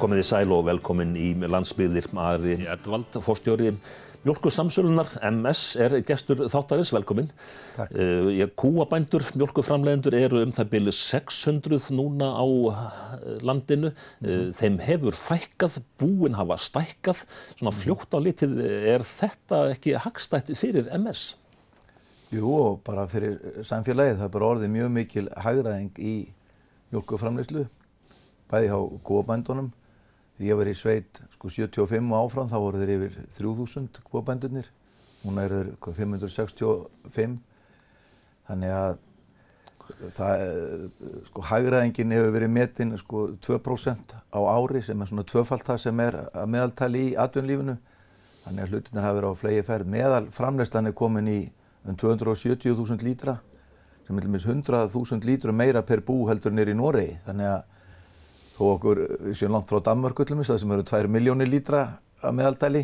Komið í sæl og velkomin í landsbyðir Ari Edvald, fórstjóri Mjölkursamsölunar, MS, er gestur þáttarins, velkomin. Takk. Uh, kúabændur, mjölkurframlegendur eru um það byrju 600 núna á eh, landinu. Uh, þeim hefur fækkað, búin hafa stækkað. Svona fljótt á litið, er þetta ekki hagstætt fyrir MS? Jú, og bara fyrir samfélagið, það er bara orðið mjög mikil hægraðing í mjölkuframleyslu, bæði á kúabændunum. Þegar ég var í sveit sko 75 og áfram þá voru þeir yfir 3000 kúabændunir. Núna eru þeir 565. Þannig að það, sko hægraðingin hefur verið metin sko 2% á ári sem er svona tvöfalt það sem er að meðaltali í atvinnlífinu. Þannig að hlutinir hafa verið á flegi ferð. Meðal framleyslan er komin í um 270.000 lítra sem er til og með 100.000 lítra meira per bú heldur nýri í Noregi. Þannig að þó okkur séum langt frá Danmörku til þess að sem eru 2 miljónir lítra að meðaltali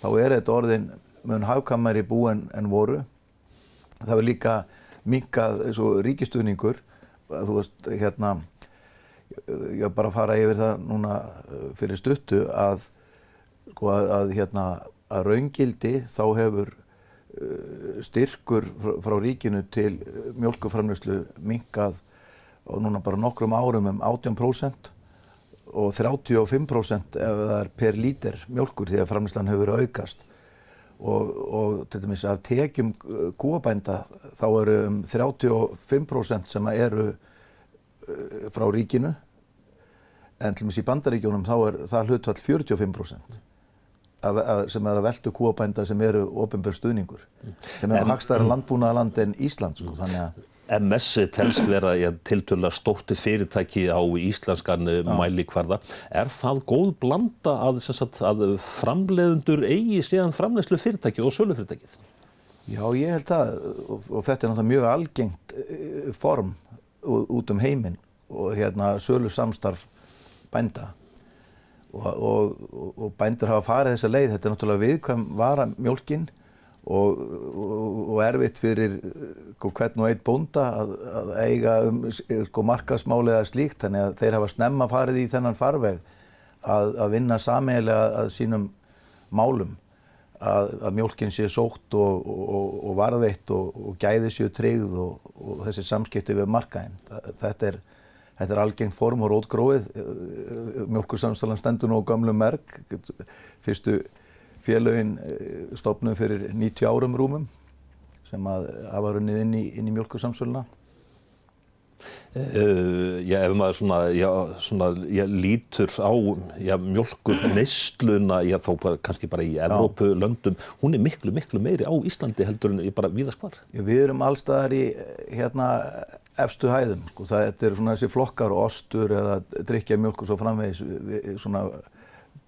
þá er þetta orðin mun hafkammari bú en, en voru. Það er líka minkað eins og ríkistuðningur þú veist hérna ég var bara að fara yfir það núna fyrir stuttu að sko að, hérna að raungildi þá hefur styrkur frá ríkinu til mjölkuframlöslu minkað og núna bara nokkrum árum um 18% og 35% ef það er per lítir mjölkur því að framlöslan hefur aukast. Og, og til dæmis af tekjum kúabænda þá eru um 35% sem eru frá ríkinu. En til dæmis í bandaríkjónum þá er það hlutvall 45% sem er að veldu kúabænda sem eru ofinbjörn stuðningur sem er að hagstæra landbúnaðaland en Ísland sko, þannig að MS telst vera ja, tiltöla stótti fyrirtæki á íslenskan Já. mælikvarða. Er það góð blanda að, sagt, að framleiðundur eigi síðan framleiðslu fyrirtæki og sölu fyrirtækið? Já, ég held að og, og þetta er náttúrulega mjög algengt form út um heiminn og hérna sölu samstarf bænda og, og, og bændur hafa farið þessa leið. Þetta er náttúrulega viðkvæm vara mjölkinn og, og erfitt fyrir sko, hvern og einn bónda að, að eiga um sko, markasmáli eða slíkt. Þannig að þeir hafa snemma farið í þennan farveg að, að vinna sameigilega að sínum málum. Að, að mjölkinn sé sótt og, og, og varðveitt og gæði séu tryggð og þessi samskipti við markaðinn. Þetta er Þetta er algengt form og rótgróið, mjölkursamstalan stendur nú á gamlu merk, fyrstu félögin stopnum fyrir 90 árum rúmum sem að hafa runnið inn í, í mjölkursamsöluna. Uh, já, ef maður svona, já, svona já, lítur á mjölkur nesluna, já þá bara, kannski bara í Evrópu, löndum, hún er miklu, miklu meiri á Íslandi heldur en bara víðast hvar. Við erum allstaðar í hérna efstu hæðum, sko, það er svona þessi flokkar, ostur eða drikja mjölkur svo framvegis, við, svona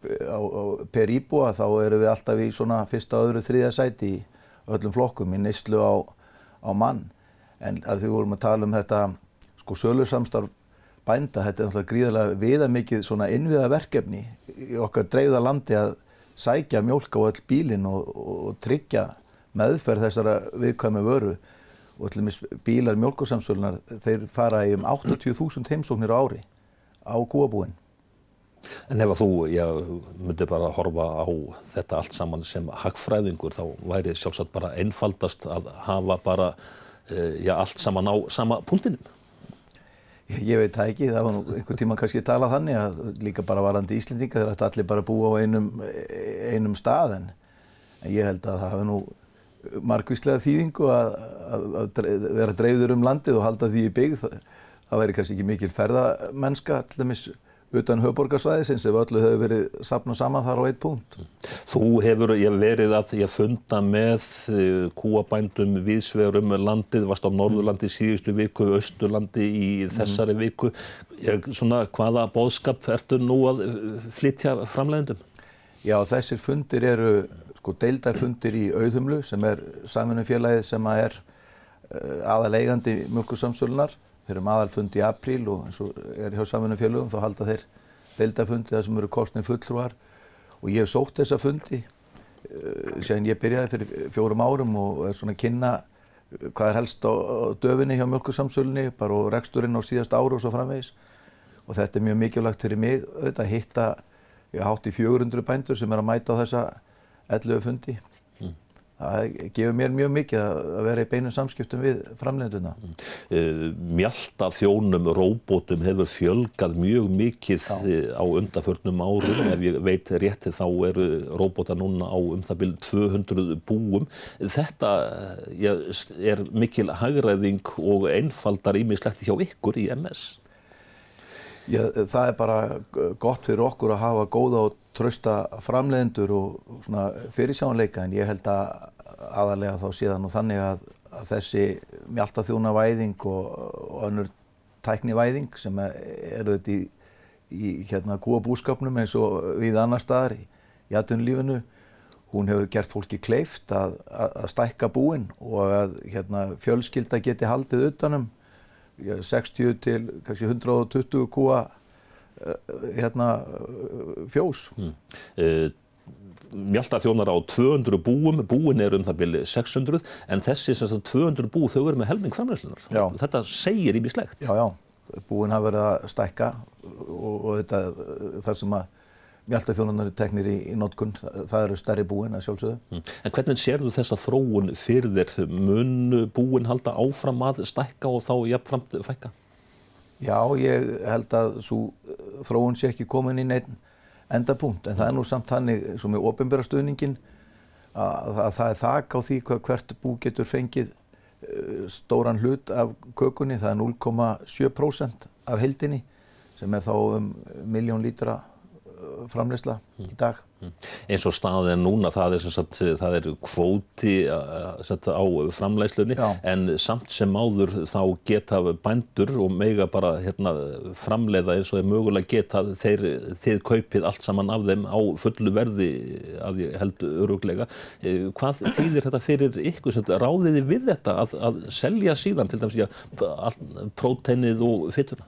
á, á, per íbúa þá erum við alltaf í svona fyrsta, öðru, þriðja sæti í öllum flokkum í neyslu á, á mann. En að því vorum að tala um þetta sko sölusamstarf bænda, þetta er náttúrulega gríðarlega viðamikið svona innviða verkefni í okkar dreifða landi að sækja mjölk á öll bílinn og, og, tryggja meðferð þessara viðkvæmi vöru og bílar mjölkursamsölunar þeir fara í um 80.000 heimsóknir á ári á kúabúinn. En ef að þú, já, myndir bara horfa á þetta allt saman sem hagfræðingur þá væri sjálfsagt bara einfaldast að hafa bara, já, allt saman á sama punktinum? Ég, ég veit það ekki, það var nú einhver tíma kannski að tala þannig að líka bara varandi Íslendinga þeir ættu allir bara að búa á einum, einum stað en ég held að það hafi nú margvíslega þýðingu að, að, að vera dreifður um landið og halda því í byggð. Það, það væri kannski ekki mikil ferðamennska til dæmis utan höfborgarsvæðisins ef öllu hefur verið sapnað saman þar á eitt punkt. Þú hefur verið að ég funda með kúabændum viðsvegurum landið, varst á Norðurlandi síðustu viku, Östurlandi í þessari viku. Ég, svona, hvaða bóðskap ertu nú að flytja framleiðendum? Já, þessir fundir eru sko deildarfundir í Auðumlu sem er samfunnufélagið sem er aðaleigandi mjölkursamsölunar Þeir eru aðalfund í apríl og eins og er hjá samfunum félögum þá halda þeir deildafundi þar sem eru kostnið fulltrúar. Og ég hef sótt þessa fundi uh, sem ég byrjaði fyrir fjórum árum og er svona að kynna hvað er helst á, döfinni hjá mjölkursamsölunni bara og reksturinn á síðast áru og svo framvegis. Og þetta er mjög mikilvægt fyrir mig auðvitað að hitta, ég hátt í 400 bændur sem er að mæta á þessa 11 fundi það gefur mér mjög mikið að vera í beinum samskiptum við framleiðenduna. Eh, Mjölda þjónum, róbótum hefur fjölgað mjög mikið Já. Eh, á undaförnum árum. Ef ég veit rétti þá eru róbóta núna á um það byrjum 200 búum. Þetta ja, er mikil hagræðing og einfaldar ímislegt hjá ykkur í MS. Já, það er bara gott fyrir okkur að hafa góða og trösta framleiðendur og fyrirsjánleika en ég held að aðalega þá síðan og þannig að, að þessi mjaltaþjónavæðing og, og önnur tæknivæðing sem eru þetta í, í hérna kúabúskapnum eins og við annar staðar í, í atvinnulífinu hún hefur gert fólki kleift að, að, að stækka búin og að hérna, fjölskylda geti haldið utanum 60 til kannski 120 kúa eh, hérna, fjós. Mm. Uh, mjölda þjónar á 200 búum, búin er um það byrju 600 en þessi sem 200 bú þau eru með helming framleyslunar. Þetta segir í mislegt. Já, já, búin hafa verið að stækka og, og þetta, það sem að mjölda þjónar eru teknir í, í notkun, það eru stærri búin að sjálfsögðu. Mm. En hvernig sér þú þessa þróun fyrir þér? Mun búin halda áfram að stækka og þá jafnframt fækka? Já, ég held að svo þróun sé ekki komin í neitt endapunkt en það er nú samt hannig eins og með ofinbæra stöðningin að, að það er þak á því hvað hvert bú getur fengið uh, stóran hlut af kökunni, það er 0,7% af heldinni sem er þá um miljón lítra framleysla í dag. eins og staðið núna það er, sagt, það er kvóti sagt, á framlæslunni Já. en samt sem áður þá geta bændur og mega bara hérna, framleiða eins og þeir mögulega geta þeir, þeir kaupið allt saman af þeim á fullu verði að ég held öruglega e, hvað þýðir þetta fyrir ykkur ráðiði við þetta að, að selja síðan til dæmis próteinið og fytuna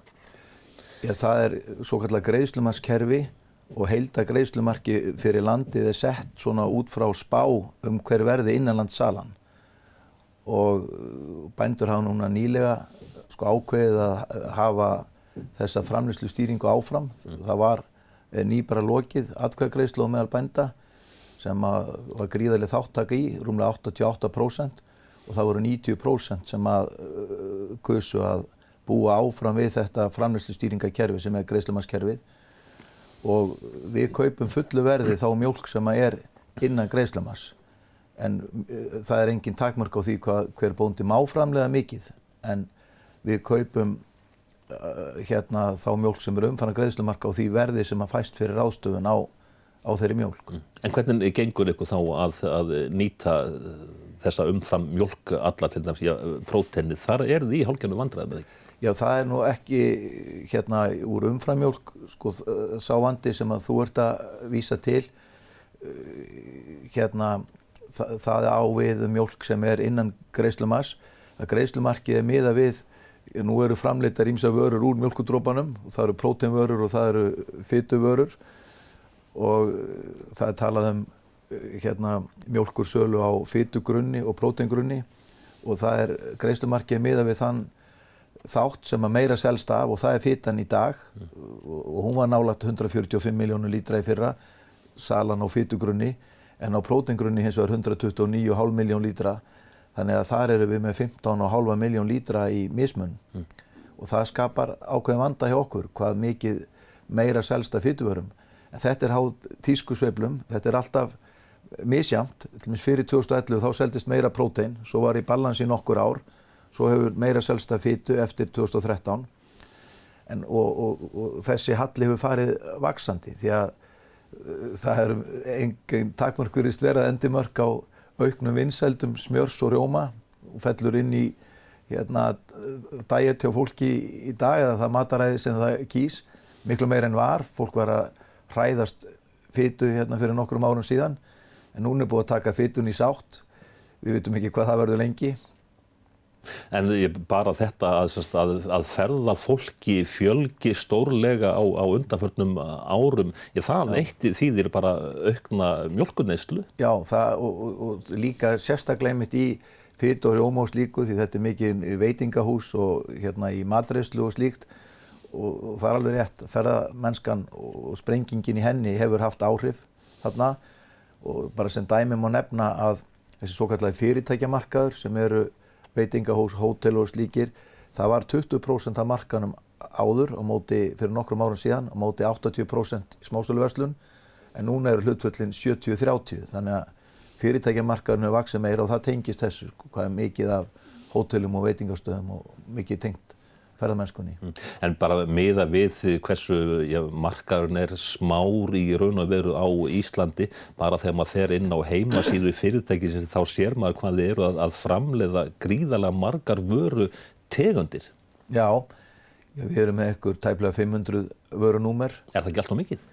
Já, það er svo kallar greiðslumarskerfi og heilda greiðslumarki fyrir landið er sett svona út frá spá um hver verði innanlandssalan. Og bændur hafa núna nýlega sko ákveðið að hafa þessa framlýslu stýringu áfram. Það var nýbara lokið atkvæðgreðslu og meðal bænda sem var gríðarlega þáttaka í, rúmlega 88% og það voru 90% sem að uh, kusu að búa áfram við þetta framlýslu stýringakerfi sem er greiðslumarskerfið og við kaupum fullu verði þá mjölk sem er innan greiðslamas en uh, það er engin takmark á því hvað, hver bóndi má framlega mikið en við kaupum uh, hérna þá mjölk sem er umfanna greiðslumarka á því verði sem að fæst fyrir ástöfun á, á þeirri mjölk. Mm. En hvernig gengur ykkur þá að, að nýta þessa umfram mjölk alla til dæmis í prótenni? Þar er því hálfgernu vandrað með ekki? Já, það er nú ekki hérna úr umframjólk, sko, sá vandi sem að þú ert að vísa til, uh, hérna, það, það er ávið mjólk sem er innan greiðslumas, að greiðslumarkið er miða við, nú eru framleitar ímsa vörur úr mjölkudrópanum, það eru próteinvörur og það eru fytuvörur og það er talað um hérna mjölkursölu á fytugrunni og próteingrunni og það er greiðslumarkið miða við þann þátt sem að meira selst af og það er fytan í dag. Og hún var nálagt 145 miljónu lítra í fyrra salan á fytugrunni en á prótengrunni hins vegar 129,5 miljón lítra. Þannig að þar eru við með 15,5 miljón lítra í mismun. Mm. og það skapar ákveðin vanda hjá okkur hvað mikið meira selst af fytuvörum en þetta er háð tískusveiflum, þetta er alltaf misjamt, fyrir 2011 þá seldist meira prótein, svo var í balansi nokkur ár svo hefur meira selsta fytu eftir 2013 en, og, og, og þessi halli hefur farið vaksandi því að uh, það er engin takmarkurist verið endimörk á auknum vinsældum smjörs og rjóma. Og fellur inn í hérna, dæet hjá fólki í dag eða það mataræði sem það kýs miklu meir en var, fólk var að hræðast fytu hérna fyrir nokkrum árum síðan. En núna er búið að taka fytun í sátt. Við veitum ekki hvað það verður lengi En bara þetta að, að, að ferða fólki fjölgi stórlega á, á undanförnum árum, ég, það eitt þýðir bara aukna mjölkuneyslu. Já, það, og, og, og líka sérstaklega einmitt í fyrt og rjóma og slíku því þetta er mikið veitingahús og hérna í matreyslu og slíkt. Og, og það er alveg rétt, ferðamennskan og sprengingin í henni hefur haft áhrif þarna. Og bara sem dæmi má nefna að þessi svo kallagi fyrirtækjamarkaður sem eru veitingahús, hótel og slíkir, það var 20% af markanum áður móti fyrir nokkrum árum síðan, á móti 80% í smásöluverslun. En núna eru hlutföllin 70-30 þannig að fyrirtækjamarkaðurinn hefur vaksið meira og það tengist þessu hvað er mikið af hótelum og veitingastöðum og mikið tengt ferðamennskunni. Mm. En bara miða við hversu já, markaðurinn er smár í raun og veru á Íslandi bara þegar maður fer inn á heimasíðu fyrirtækisins þá sér maður hvað þið eru að, að framleiða gríðalega margar vöru tegundir. Já, við erum með ekkur tæplega 500 vörunúmer. Er það ekki alltaf mikið?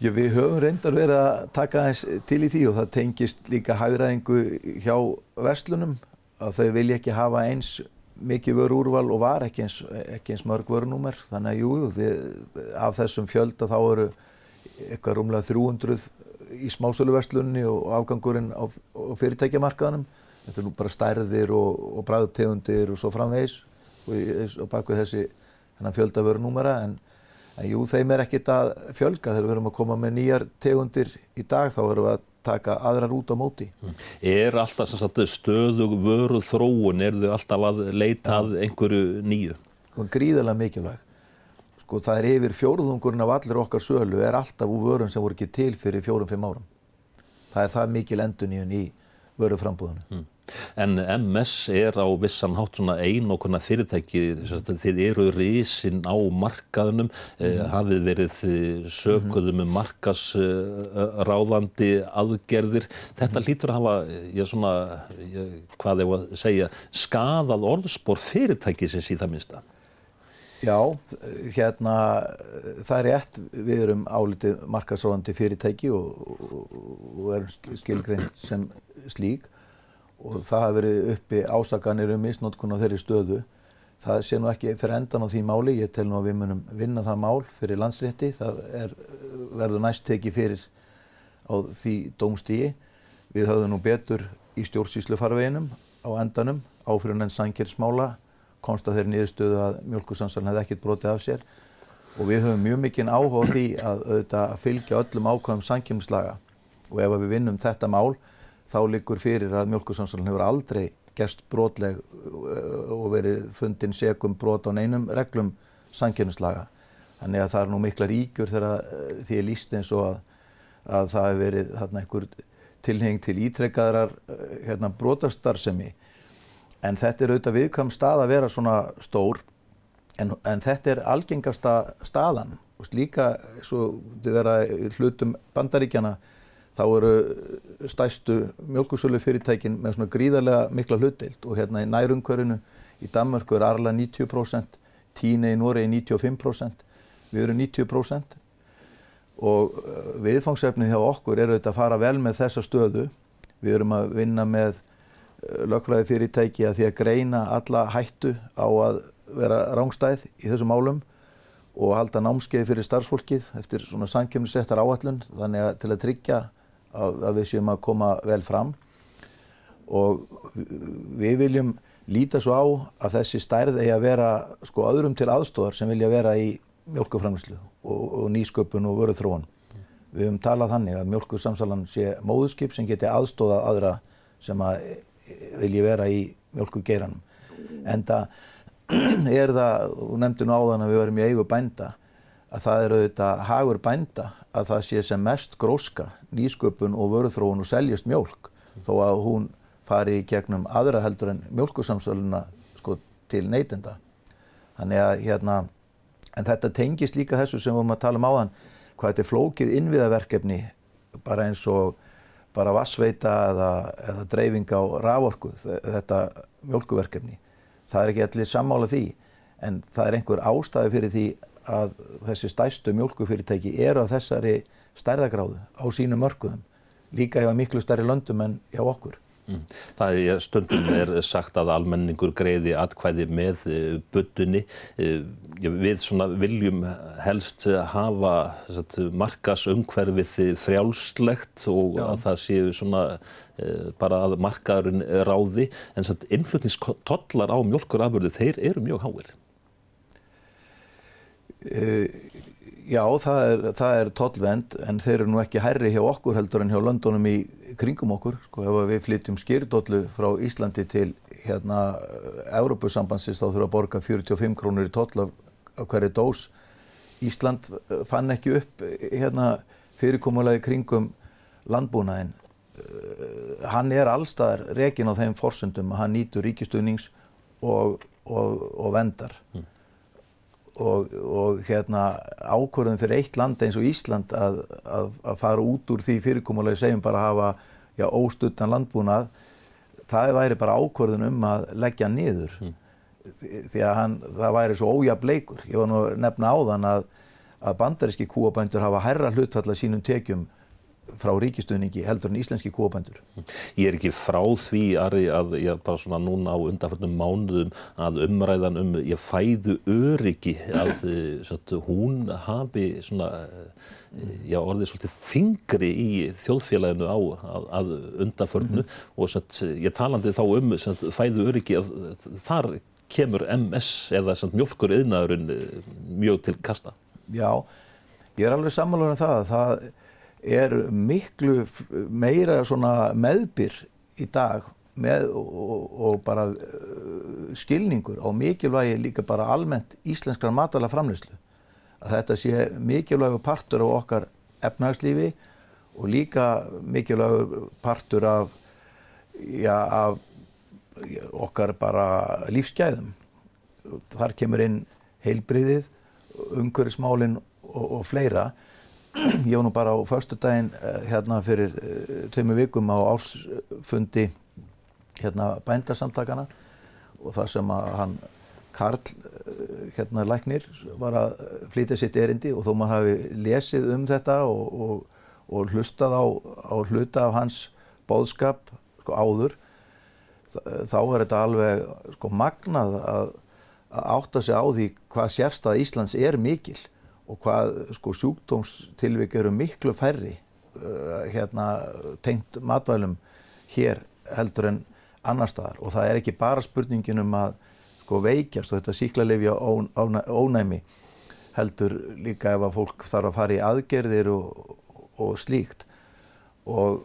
Já, við höfum reyndar verið að taka eins til í því og það tengist líka hægraðingu hjá vestlunum að þau vilja ekki hafa eins mikið vöru úrval og var ekki eins, ekki eins mörg vörunúmer. Þannig að jú, við, af þessum fjölda þá eru eitthvað rúmlega 300 í smásöluverslunni og afgangurinn á, á fyrirtækjamarkaðanum þetta er nú bara stærðir og, og bræðutegundir og svo framvegis og, og bak við þessi fjölda vörunúmera. En En jú, þeim er ekkit að fjölga. Þegar við erum að koma með nýjar tegundir í dag þá erum við að taka aðrar út á móti. Mm. Er alltaf stöðug vöru þróun, er þau alltaf að leita að einhverju nýju? Það er gríðarlega mikilvæg. Sko það er yfir fjóruðungurinn af allir okkar sölu er alltaf úr vörun sem voru ekki til fyrir fjórum-fimm árum. Það er það mikil enduníun í vöruframbúðunum. Mm. En MS er á vissan hátt svona ein og konar fyrirtæki, þið eru risinn á markaðunum, mm. hafið verið sökuðum um markasráðandi aðgerðir. Þetta mm. lítur að hafa, ég svona, ég, hvað ég var að segja, skadað orðspór fyrirtækisins í það minnsta. Já, hérna, það er rétt, við erum álitið markasráðandi fyrirtæki og, og, og erum skilgreint sem slík og það hafi verið uppi ásaganir um misnótkun á þeirri stöðu. Það sé nú ekki fyrir endan á því máli, ég tel nú að við munum vinna það mál fyrir landsrétti, það er, verður næst tekið fyrir á því dómstígi. Við höfðum nú betur í stjórnsýslufarveginum á endanum, áfyrir enn sangjörðsmála, konsta þeirri niðurstöðu að mjölkursansalinn hefði ekkert brotið af sér. Og við höfum mjög mikinn áhuga á því að auðvitað fylgja öllum ákvæmum sangjörnslaga og ef við vinnum þetta mál þá liggur fyrir að mjölkursamsalun hefur aldrei gerst brotleg uh, og verið fundin segum brot á neinum reglum sangjörnuslaga. Þannig að það er nú mikla ríkjur þegar uh, því er líst eins og að, að það hefur verið þarna einhver tilheng til ítrekkaðrar uh, hérna, brotastarsemi. En þetta er auðvitað viðkvæm stað að vera svona stór en, en þetta er algengasta staðan líka svo þið vera hlutum bandaríkjana þá eru stæstu mjölkusölu fyrirtækin með svona gríðarlega mikla hlutdeild og hérna í nærumkörinu í Danmörku er Arla 90%, Tíne í Noregi 95%, við erum 90% og uh, viðfangsefnið hjá okkur er auðvitað að fara vel með þessa stöðu. Við erum að vinna með uh, lögfræði fyrirtæki að því að greina alla hættu á að vera rángstæð í þessum málum og halda námskeið fyrir starfsfólkið eftir svona sankjöfnisettar áallun þannig að til að tryggja að, að við séum að koma vel fram og við viljum líta svo á að þessi stærð eigi að vera sko öðrum til aðstóðar sem vilja vera í mjölkuframlislu og, og nýsköpun og vöruþróun. Mm. Við höfum talað þannig að mjölkusamsalan sé móðuskip sem geti aðstóða aðra sem að vilja vera í mjölkugeiranum. En það er það, og nefndi nú áðan að við verum í eigu bænda, að það eru auðvitað hagur bænda að það sé sem mest gróska, nýsköpun og vöruþróun og seljast mjölk þó að hún fari í gegnum aðra heldur en mjölkusamsöluna sko, til neytenda. Þannig að hérna, en þetta tengist líka þessu sem við erum að tala um áðan, hvað þetta er flókið innviðaverkefni bara eins og bara vassveita eða, eða dreifing á raforku, þetta mjölkuverkefni. Það er ekki allir sammála því, en það er einhver ástæði fyrir því að þessi stæstu mjölkufyrirtæki eru á þessari stærðagráðu á sínum mörguðum líka hjá miklu stærri löndum en hjá okkur. Mm. Það er stundum er sagt að almenningur greiði atkvæði með uh, buddunni. Uh, við viljum helst hafa markas umhverfið frjálslegt og Já. að það séu svona, uh, bara að markaðurinn ráði en innflutningstollar á mjölkurafurðu þeir eru mjög háir. Uh, já, það er, það er tollvend en þeir eru nú ekki herri hjá okkur heldur en hjá löndunum í kringum okkur. Sko ef við flytjum skýrdollu frá Íslandi til hérna Európusambansins þá þurfa að borga 45 krónur í toll af, af hverju dós. Ísland fann ekki upp hérna fyrirkomulegi kringum landbúnaðin. Hann er allstaðar rekin á þeim forsundum að hann nýtur ríkistuðnings og, og, og vendar. Mm og, og hérna ákvörðum fyrir eitt land eins og Ísland að, að, að fara út úr því fyrirkomulegi segjum bara að hafa já, óstuttan landbúnað það væri bara ákvörðun um að leggja niður mm. því, að hann, það væri svo ójableikur ég var nú nefna áðan að, að bandaríski kúabændur hafa herra hlutfalla sínum tekjum frá ríkistuðningi heldur en íslenski kúabændur. Ég er ekki frá því Ari að ég bara svona núna á undanförnum mánuðum að umræðan um ég fæðu öryggi að svona, hún hafi svona já, orðið svolítið þingri í þjóðfélaginu á að, að undanförnu mm -hmm. og svona, ég talandi þá um svona, fæðu öryggi að þar kemur MS eða mjölkur yðnaðurinn mjög til kasta. Já, ég er alveg sammálar um það að það er miklu meira meðbyr í dag með og, og bara uh, skilningur á mikilvægi líka bara almennt íslenskrar matala framleyslu að þetta sé mikilvægu partur af okkar efnagslífi og líka mikilvægu partur af, já, af okkar bara lífsgæðum. Þar kemur inn heilbriðið umhverfismálinn og, og fleira ég var nú bara á förstu daginn eh, hérna fyrir eh, tveimu vikum á ársfundi hérna bændarsamtakana og þar sem að hann Karl eh, hérna læknir var að flytja sitt erindi og þó maður hafi lesið um þetta og, og, og hlustað á, á hluta af hans bóðskap sko, áður þá er þetta alveg sko, magnað að, að átta sig á því hvað sérstað Íslands er mikil og hvað sko sjúkdómstilvik eru miklu færri uh, hérna tengt matvælum hér heldur en annar staðar. Og það er ekki bara spurningin um að sko veikjast og þetta síklarleifja ónæmi heldur líka ef að fólk þarf að fara í aðgerðir og, og slíkt. Og,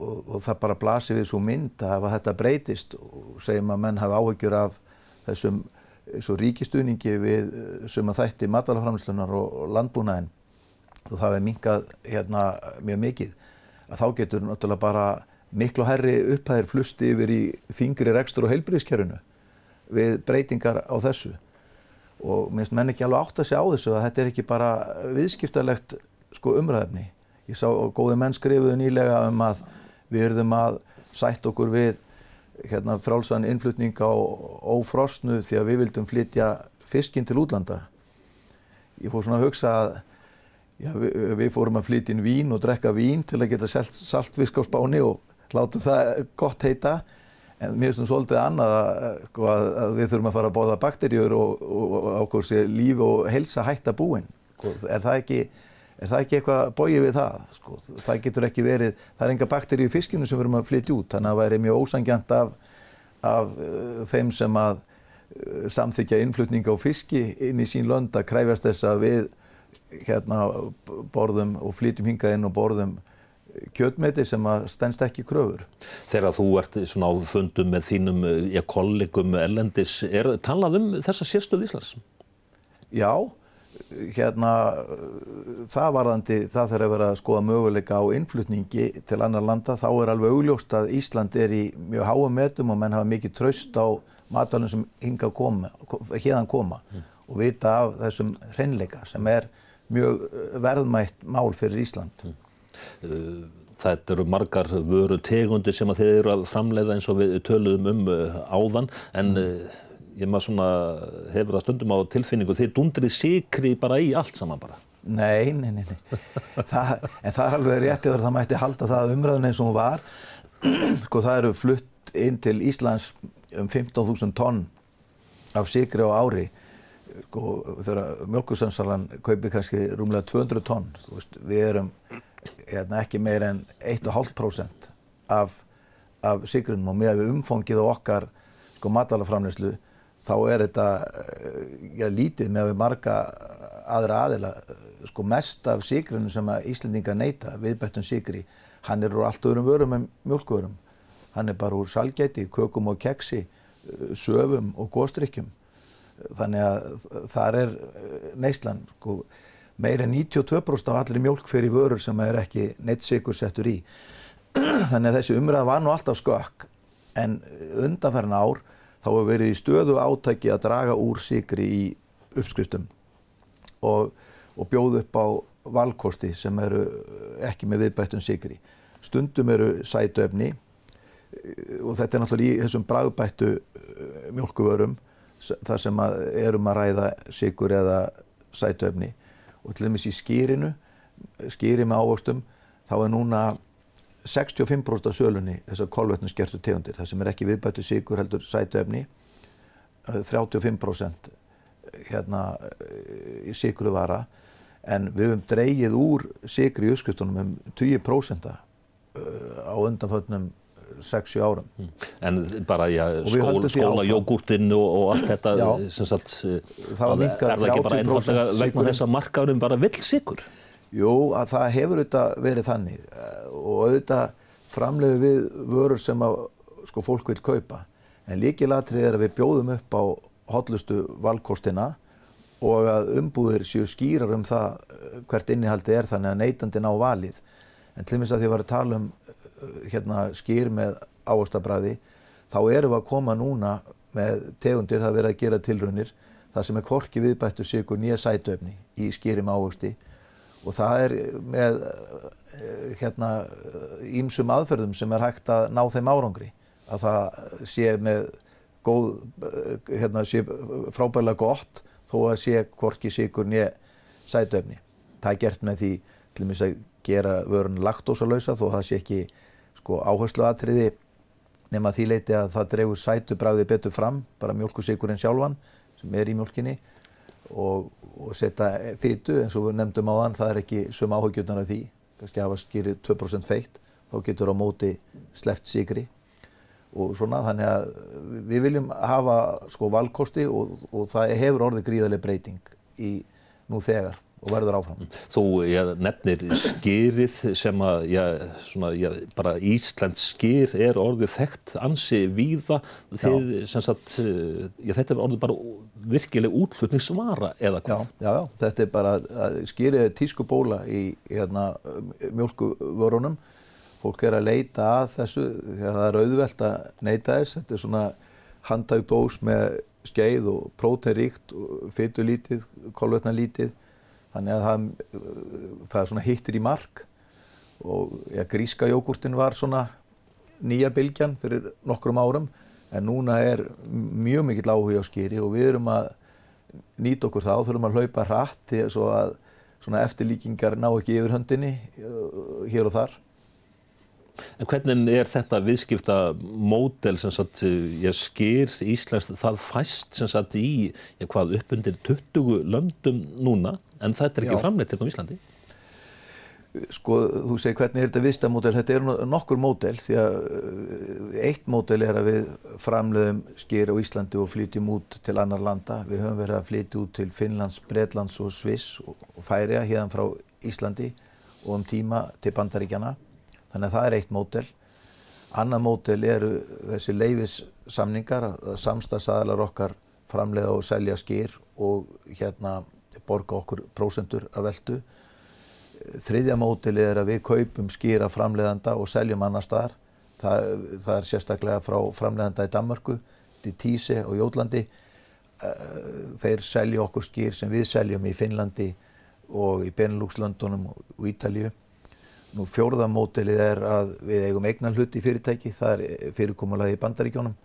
og, og það bara blasir við svo mynd að ef að þetta breytist og segjum að menn hafa áhyggjur af þessum svo ríkistuðningi við eh, suma þætti matalaframslunar og landbúnaðin og það er minkað hérna mjög mikið að þá getur náttúrulega bara miklu herri upphæðir flusti yfir í þingri rekstur og heilbríðskerfinu við breytingar á þessu og minnst menn ekki alveg átt að segja á þessu að þetta er ekki bara viðskiptalegt sko umræðefni. Ég sá góði menn skrifuðu nýlega um að við erum að sætt okkur við hérna, frálsann innflutning á ófrostnu því að við vildum flytja fiskinn til útlanda. Ég fór svona að hugsa að já, við, við fórum að flytja inn vín og drekka vín til að geta saltfisk á spáni og láta það gott heita en mér finnst það svolítið annað að, sko, að, að við þurfum að fara að bóða bakterjur og, og, og ákvæmst líf og helsa hætta búin. Sko, er það ekki er það ekki eitthvað bóið við það? Sko, það getur ekki verið, það er enga bakteri í fiskinu sem við erum að flytja út, þannig að það væri mjög ósangjant af, af uh, þeim sem að uh, samþykja innflutning á fiski inn í sín lönd að kræfast þess að við hérna borðum og flytjum hingað inn og borðum kjötmeti sem að stennst ekki kröfur. Þegar þú ert svona á fundum með þínum ja, kollegum ellendis, er talað um þessa sérstöð Íslands? Já, hérna það varðandi það þegar að vera að skoða möguleika á innflutningi til annar landa þá er alveg augljóst að Ísland er í mjög háum metum og menn hafa mikið traust á matalum sem hinga koma, hérðan koma mm. og vita af þessum hreinleika sem er mjög verðmætt mál fyrir Ísland. Mm. Uh, þetta eru margar vöru tegundir sem að þeir eru að framleiða eins og við töluðum um uh, áðan en mm ég maður svona hefur það stundum á tilfinningu þeir dundri sikri bara í allt saman bara. Nei, nei, nei, nei. Það, en það er alveg réttið að það mætti halda það umræðun eins og hún var. Sko það eru flutt inn til Íslands um 15.000 tonn af sikri á ári. Sko þegar mjölkursönsalan kaupir kannski rúmlega 200 tonn. Veist, við erum hérna, ekki meir en 1,5% af, af sigrunum og með umfóngið á okkar sko matalaframleyslu þá er þetta eh, já, lítið með að við marga aðra aðila sko mest af sigrinu sem að Íslendinga neyta viðbættum sigri hann er úr allt öðrum vörum en mjölkurum hann er bara úr salgæti, kökum og keksi söfum og góðstrykkjum þannig að þar er neyslan sko, meira en 92% af allir mjölk fyrir vörur sem er ekki neitt sigur settur í. Þannig að þessi umræða var nú alltaf skökk en undanferna ár þá hefur verið í stöðu átæki að draga úr sigri í uppskriftum og, og bjóð upp á valkosti sem eru ekki með viðbættum sigri. Stundum eru sætuefni og þetta er náttúrulega í þessum bræðbættu eh, mjölkuvörum þar sem að erum að ræða sigur eða sætuefni og til dæmis í skýrinu, skýri með ávöxtum, þá er núna 65% af sölunni þessar kolvetnum skertu tegundir, það sem er ekki viðbættu síkur heldur sætuefni 35% hérna í síkuru vara en við höfum dreygið úr síkri í uppskriftunum um 20% á undanfötnum 6-7 árum. Hmm. En bara já, skól, skóla, jógúrtinn og, og allt þetta, sem sagt, það er það ekki bara einfallega vegna þess að markaðurum bara vill síkur? Jú, að það hefur auðvitað verið þannig eh, og auðvitað framleiðu við vörur sem að sko fólk vil kaupa. En líkilatrið er að við bjóðum upp á hotlustu valkostina og að umbúðir séu skýrar um það eh, hvert innihaldi er þannig að neytandi ná valið. En til og meins að því að við varum að tala um eh, hérna, skýr með áherstabræði þá erum við að koma núna með tegundir það að vera að gera tilraunir það sem er korki viðbættu sigur nýja sætöfni í skýri með áhersti og það er með eh, hérna ímsum aðferðum sem er hægt að ná þeim árangri að það sé með góð, eh, hérna sé frábæðilega gott þó að sé hvorki sigur nýja sætöfni. Það er gert með því til og meins að gera vörun laktósalausa þó það sé ekki sko áherslu aðtriði nema því leiti að það dregur sætubræði betur fram, bara mjölkusigurinn sjálfan sem er í mjölkinni og, og setja fytu eins og við nefndum á þann, það er ekki sum áhugjurnar af því, kannski hafa skýrið 2% feitt, þá getur á móti sleft sigri og svona þannig að við viljum hafa sko valkosti og, og það hefur orðið gríðarlega breyting í nú þegar og verður áfram. Þú já, nefnir skýrið sem að já, svona, já, bara Íslands skýr er orðið þekkt ansi víða. Þið sem sagt þetta er orðið bara virkileg útflutningsvara eða hvað? Já, já, þetta er bara skýrið tísku bóla í hérna, mjölkuvörunum fólk er að leita að þessu það er auðvelt að neyta þess. Þetta er svona handtægt dós með skeið og próteinríkt fytulítið, kolvetnalítið þannig að það, það svona hittir í mark og ja, gríska jógurtin var svona nýja bylgjan fyrir nokkrum árum en núna er mjög mikill áhuga á skýri og við erum að nýta okkur þá, þurfum að hlaupa hratt til að eftirlíkingar ná ekki yfir höndinni uh, hér og þar. En hvernig er þetta viðskipta módel sem sagt, ég skýr Íslands það fæst sem sagt í, ég hvað, upp undir 20 löndum núna en þetta er ekki framleitt hérna á Íslandi? Sko, þú segir hvernig er þetta vistamódel, þetta er nokkur módel því að eh, eitt módel er að við framleiðum skýr á Íslandi og flytjum út til annar landa. Við höfum verið að flytja út til Finnlands, Breitlands og Sviss og færiða hérna frá Íslandi og um tíma til Bandaríkjana. Þannig að það er eitt módel. Annar módel eru þessi leifissamningar að samstagsadalar okkar framleiða og selja skýr og hérna borga okkur prósendur af veldu. Þriðja mótili er að við kaupum skýra framleiðanda og seljum annar staðar. Það, það er sérstaklega frá framleiðanda í Danmarku, til Tíse og Jólandi. Eh, þeir selja okkur skýr sem við seljum í Finnlandi og í Benelux-löndunum og Ítalju. Nú fjórða mótilið er að við eigum eignan hlut í fyrirtæki, það er fyrirkomulagi í bandaríkjónum.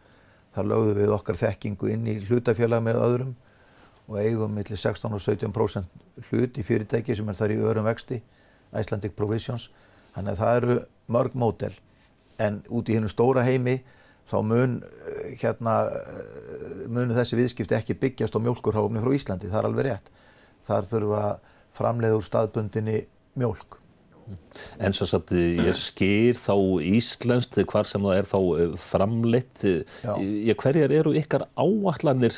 Þar lögðum við okkar þekkingu inn í hlutafjöla með öðrum og eigum millir 16 og 17% hlut í fyrirtæki sem er þar í örum vexti, Icelandic Provisions. Þannig að það eru mörg mótel en út í hennum stóra heimi þá mun eh, hérna, eh, munu þessi viðskipti ekki byggjast á mjölkurháfni frá Íslandi, það er alveg rétt. Þar þurfa framleiður staðbundinni mjölk En svo að ég skýr þá íslenskt, hvar sem það er þá eh, framleitt, ég, hverjar eru ykkar áallanir,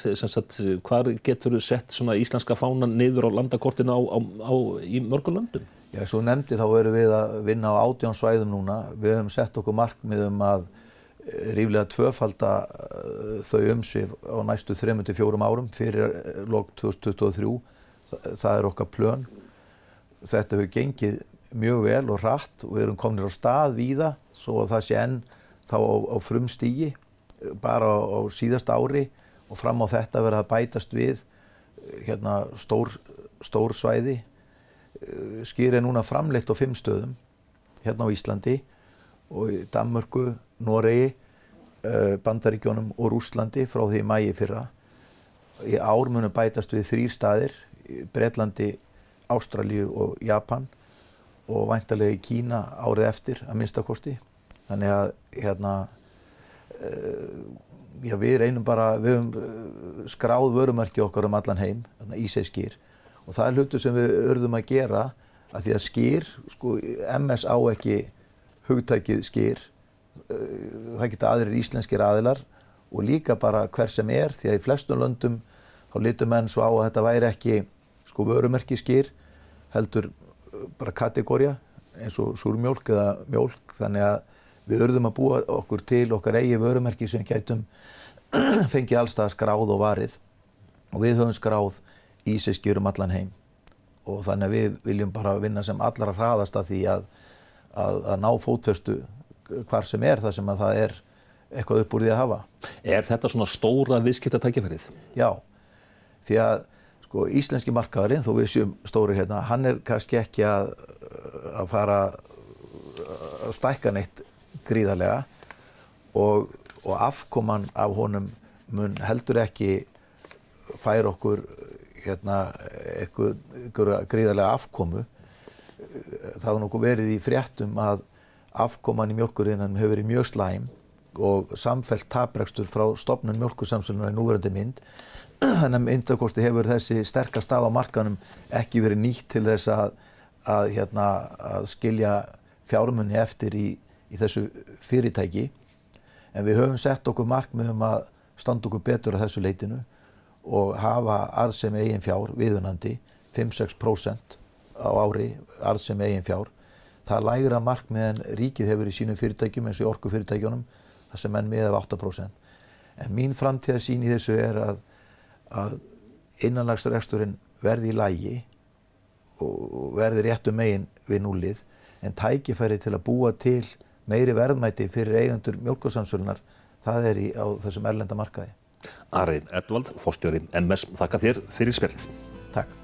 hvar getur þú sett svona íslenska fánan niður á landakortinu á, á, á, í mörgum löndum? Já, svo nefndi þá erum við að vinna á átjánsvæðum núna. Við höfum sett okkur markmiðum að eh, ríflega tvöfalda eh, þau umsif á næstu 3-4 árum fyrir lók 2023. Það er okkar plön. Þetta hefur gengið mjög vel og hratt og við erum kominir á stað víða svo að það sé enn þá á, á frumstígi bara á, á síðast ári og fram á þetta verða að bætast við hérna stór, stór svæði. Skýr er núna framleitt á fimm stöðum hérna á Íslandi og í Danmörku, Noregi eh, Bandaríkjónum og Rúslandi frá því mægi fyrra. Í ár munum bætast við þrýr staðir Breitlandi, Ástralju og Japan og væntalega í Kína árið eftir að minnstakosti. Þannig að hérna, uh, já, við reynum bara, við höfum uh, skráð vörumarki okkar um allan heim, Ísei skýr og það er hlutu sem við örðum að gera að því að skýr, sko, MS á ekki hugtækið skýr, uh, það geta aðrir íslenskir aðilar og líka bara hver sem er því að í flestum löndum þá litur menn svo á að þetta væri ekki sko vörumerki skýr heldur bara kategória eins og súrmjólk eða mjólk þannig að við örðum að búa okkur til okkar eigi vörumerki sem gætum fengið allstað skráð og varið og við höfum skráð ísiskjur um allan heim og þannig að við viljum bara vinna sem allra hraðast að því að, að, að ná fótfestu hvar sem er það sem að það er eitthvað upp úr því að hafa. Er þetta svona stóra viðskiptatækjaferðið? Já, því að sko íslenski markaðurinn, þó við séum stóri hérna, hann er kannski ekki að, að fara að stækka neitt gríðarlega og, og afkoman af honum mun heldur ekki færa okkur hérna eitthvað gríðarlega afkomu. Það hefur nokkuð verið í fréttum að afkoman í mjölkurinnan hefur verið mjög slæm og samfellt taprekstur frá stopnun mjölkursamslunar í núverandi mynd þannig að myndakosti hefur þessi sterkast stað á markanum ekki verið nýtt til þess að, að, hérna, að skilja fjármunni eftir í, í þessu fyrirtæki. En við höfum sett okkur markmiðum að standa okkur betur á þessu leitinu og hafa arðsem eigin fjár viðunandi 5-6% á ári arðsem eigin fjár. Það lægra markmið en ríkið hefur í sínum fyrirtækjum eins og í orku fyrirtækjunum það sem enn miða af 8% en mín framtíðasín í þessu er að að innanlagsreksturinn verði í lægi og verði réttu megin við núlið en tækifæri til að búa til meiri verðmæti fyrir eigendur mjölkursamsölunar það er í, á þessum erlenda markaði. Arið Edvald, fórstjóri MS, þakka þér fyrir spilið. Takk.